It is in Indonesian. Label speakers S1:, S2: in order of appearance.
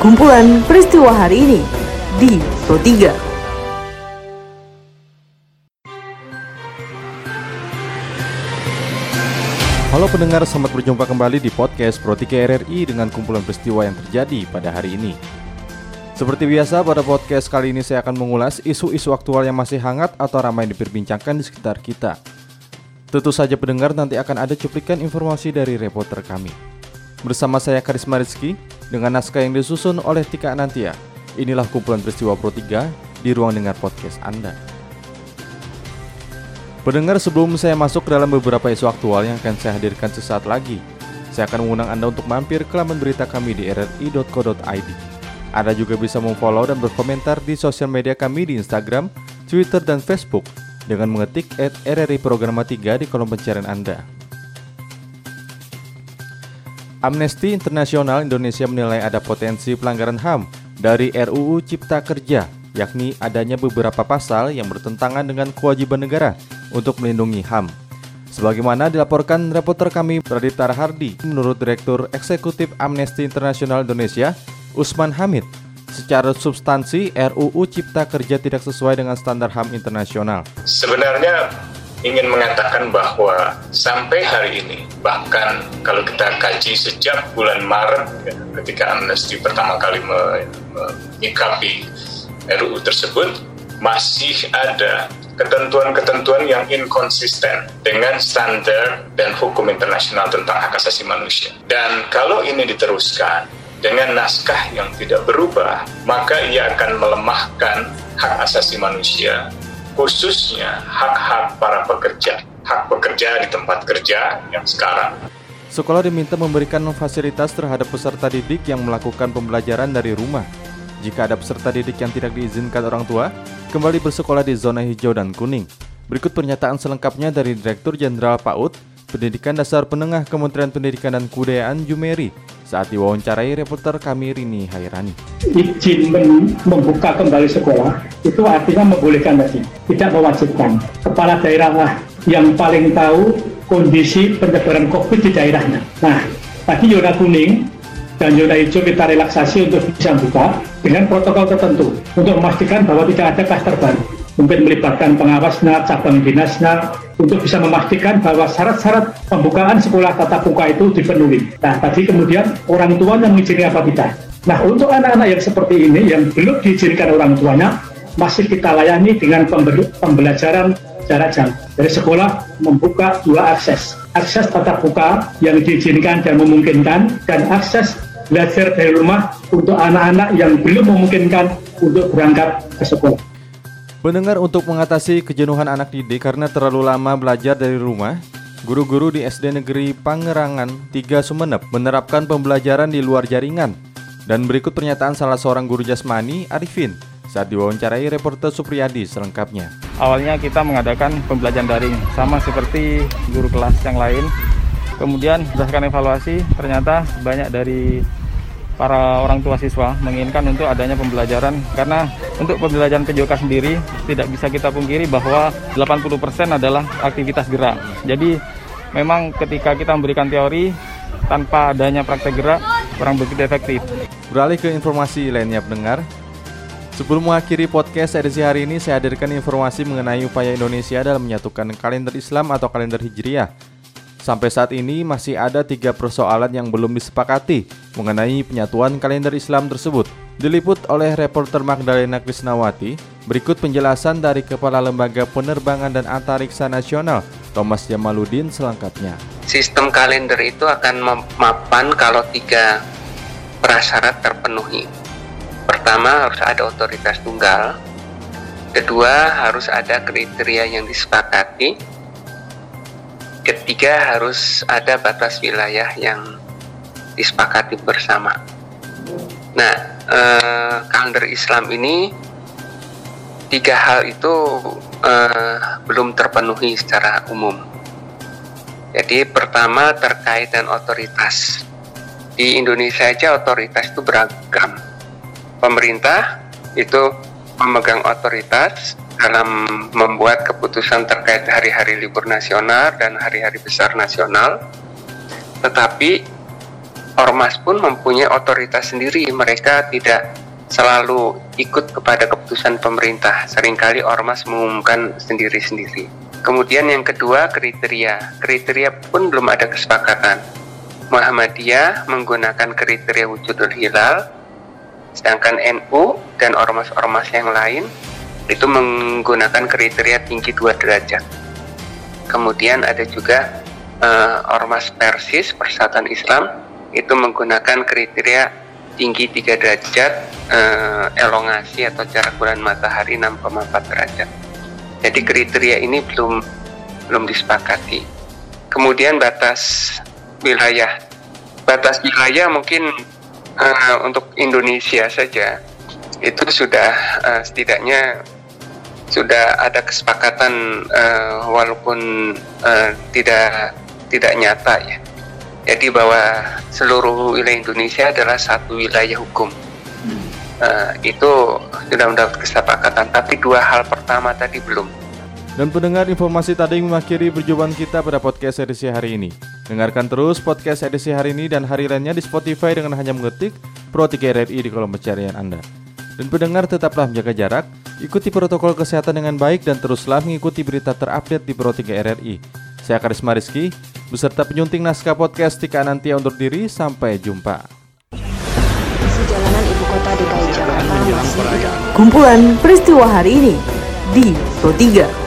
S1: Kumpulan peristiwa hari ini di Pro 3.
S2: Halo pendengar, selamat berjumpa kembali di podcast Pro 3 RRI dengan kumpulan peristiwa yang terjadi pada hari ini. Seperti biasa, pada podcast kali ini saya akan mengulas isu-isu aktual yang masih hangat atau ramai diperbincangkan di sekitar kita. Tentu saja pendengar nanti akan ada cuplikan informasi dari reporter kami. Bersama saya Karisma Rizky, dengan naskah yang disusun oleh Tika Anantia. Inilah kumpulan peristiwa Pro 3 di ruang dengar podcast Anda. Pendengar sebelum saya masuk ke dalam beberapa isu aktual yang akan saya hadirkan sesaat lagi, saya akan mengundang Anda untuk mampir ke laman berita kami di rri.co.id. Anda juga bisa memfollow dan berkomentar di sosial media kami di Instagram, Twitter, dan Facebook dengan mengetik at RRI Programa 3 di kolom pencarian Anda. Amnesty Internasional Indonesia menilai ada potensi pelanggaran HAM dari RUU Cipta Kerja, yakni adanya beberapa pasal yang bertentangan dengan kewajiban negara untuk melindungi HAM. Sebagaimana dilaporkan reporter kami Radita Hardi, menurut Direktur Eksekutif Amnesty Internasional Indonesia, Usman Hamid, secara substansi RUU Cipta Kerja tidak sesuai dengan standar HAM internasional.
S3: Sebenarnya ingin mengatakan bahwa sampai hari ini bahkan kalau kita kaji sejak bulan Maret ya, ketika amnesti pertama kali menyikapi RUU tersebut masih ada ketentuan-ketentuan yang inkonsisten dengan standar dan hukum internasional tentang hak asasi manusia. Dan kalau ini diteruskan dengan naskah yang tidak berubah, maka ia akan melemahkan hak asasi manusia khususnya hak-hak para pekerja, hak pekerja di tempat kerja yang sekarang.
S2: Sekolah diminta memberikan fasilitas terhadap peserta didik yang melakukan pembelajaran dari rumah. Jika ada peserta didik yang tidak diizinkan orang tua, kembali bersekolah di zona hijau dan kuning. Berikut pernyataan selengkapnya dari Direktur Jenderal PAUD, Pendidikan Dasar Penengah Kementerian Pendidikan dan Kebudayaan Jumeri saat diwawancarai reporter kami Rini Hairani.
S4: Izin membuka kembali sekolah itu artinya membolehkan tadi, tidak mewajibkan. Kepala daerah lah yang paling tahu kondisi penyebaran COVID di daerahnya. Nah, tadi zona kuning dan zona hijau kita relaksasi untuk bisa buka dengan protokol tertentu untuk memastikan bahwa tidak ada klaster baru mungkin melibatkan pengawasnya, cabang dinasnya, untuk bisa memastikan bahwa syarat-syarat pembukaan sekolah tatap muka itu dipenuhi. Nah, tadi kemudian orang tuanya mengizinkan apa tidak. Nah, untuk anak-anak yang seperti ini, yang belum diizinkan orang tuanya, masih kita layani dengan pembelajaran jarak jauh. Dari sekolah membuka dua akses. Akses tatap muka yang diizinkan dan memungkinkan, dan akses belajar dari rumah untuk anak-anak yang belum memungkinkan untuk berangkat ke sekolah.
S2: Pendengar untuk mengatasi kejenuhan anak didik karena terlalu lama belajar dari rumah, guru-guru di SD Negeri Pangerangan 3 Sumeneb menerapkan pembelajaran di luar jaringan. Dan berikut pernyataan salah seorang guru jasmani, Arifin, saat diwawancarai reporter Supriyadi selengkapnya.
S5: Awalnya kita mengadakan pembelajaran daring, sama seperti guru kelas yang lain. Kemudian berdasarkan evaluasi, ternyata banyak dari para orang tua siswa menginginkan untuk adanya pembelajaran karena untuk pembelajaran PJOK sendiri tidak bisa kita pungkiri bahwa 80% adalah aktivitas gerak. Jadi memang ketika kita memberikan teori tanpa adanya praktek gerak kurang begitu efektif.
S2: Beralih ke informasi lainnya pendengar. Sebelum mengakhiri podcast edisi hari ini, saya hadirkan informasi mengenai upaya Indonesia dalam menyatukan kalender Islam atau kalender Hijriah Sampai saat ini masih ada tiga persoalan yang belum disepakati mengenai penyatuan kalender Islam tersebut. Diliput oleh reporter Magdalena Krisnawati, berikut penjelasan dari Kepala Lembaga Penerbangan dan Antariksa Nasional, Thomas Jamaludin selengkapnya.
S6: Sistem kalender itu akan memapan kalau tiga prasyarat terpenuhi. Pertama harus ada otoritas tunggal, kedua harus ada kriteria yang disepakati, Ketiga harus ada batas wilayah yang disepakati bersama. Nah, eh, kalender Islam ini tiga hal itu eh, belum terpenuhi secara umum. Jadi pertama terkait dengan otoritas. Di Indonesia saja otoritas itu beragam. Pemerintah itu memegang otoritas dalam membuat keputusan terkait hari-hari libur nasional dan hari-hari besar nasional. Tetapi ormas pun mempunyai otoritas sendiri. Mereka tidak selalu ikut kepada keputusan pemerintah. Seringkali ormas mengumumkan sendiri-sendiri. Kemudian yang kedua kriteria. Kriteria pun belum ada kesepakatan. Muhammadiyah menggunakan kriteria wujudul hilal, sedangkan NU dan ormas-ormas yang lain itu menggunakan kriteria tinggi dua derajat. Kemudian ada juga uh, ormas Persis Persatuan Islam itu menggunakan kriteria tinggi 3 derajat uh, elongasi atau jarak bulan matahari 6,4 derajat. Jadi kriteria ini belum belum disepakati. Kemudian batas wilayah. Batas wilayah mungkin uh, untuk Indonesia saja itu sudah uh, setidaknya sudah ada kesepakatan uh, walaupun uh, tidak tidak nyata ya. Jadi bahwa seluruh wilayah Indonesia adalah satu wilayah hukum. Uh, itu sudah mendapat kesepakatan, tapi dua hal pertama tadi belum.
S2: Dan pendengar informasi tadi mengakhiri perjumpaan kita pada podcast edisi hari ini. Dengarkan terus podcast edisi hari ini dan hari lainnya di Spotify dengan hanya mengetik Pro 3 RRI di kolom pencarian Anda. Dan pendengar tetaplah menjaga jarak, ikuti protokol kesehatan dengan baik dan teruslah mengikuti berita terupdate di Pro 3 RRI. Saya Karisma Rizky, beserta penyunting naskah podcast Tika Nantia undur diri, sampai jumpa.
S7: Sejalanan ibu kota DKI Jakarta
S1: Kumpulan peristiwa hari ini di Pro 3.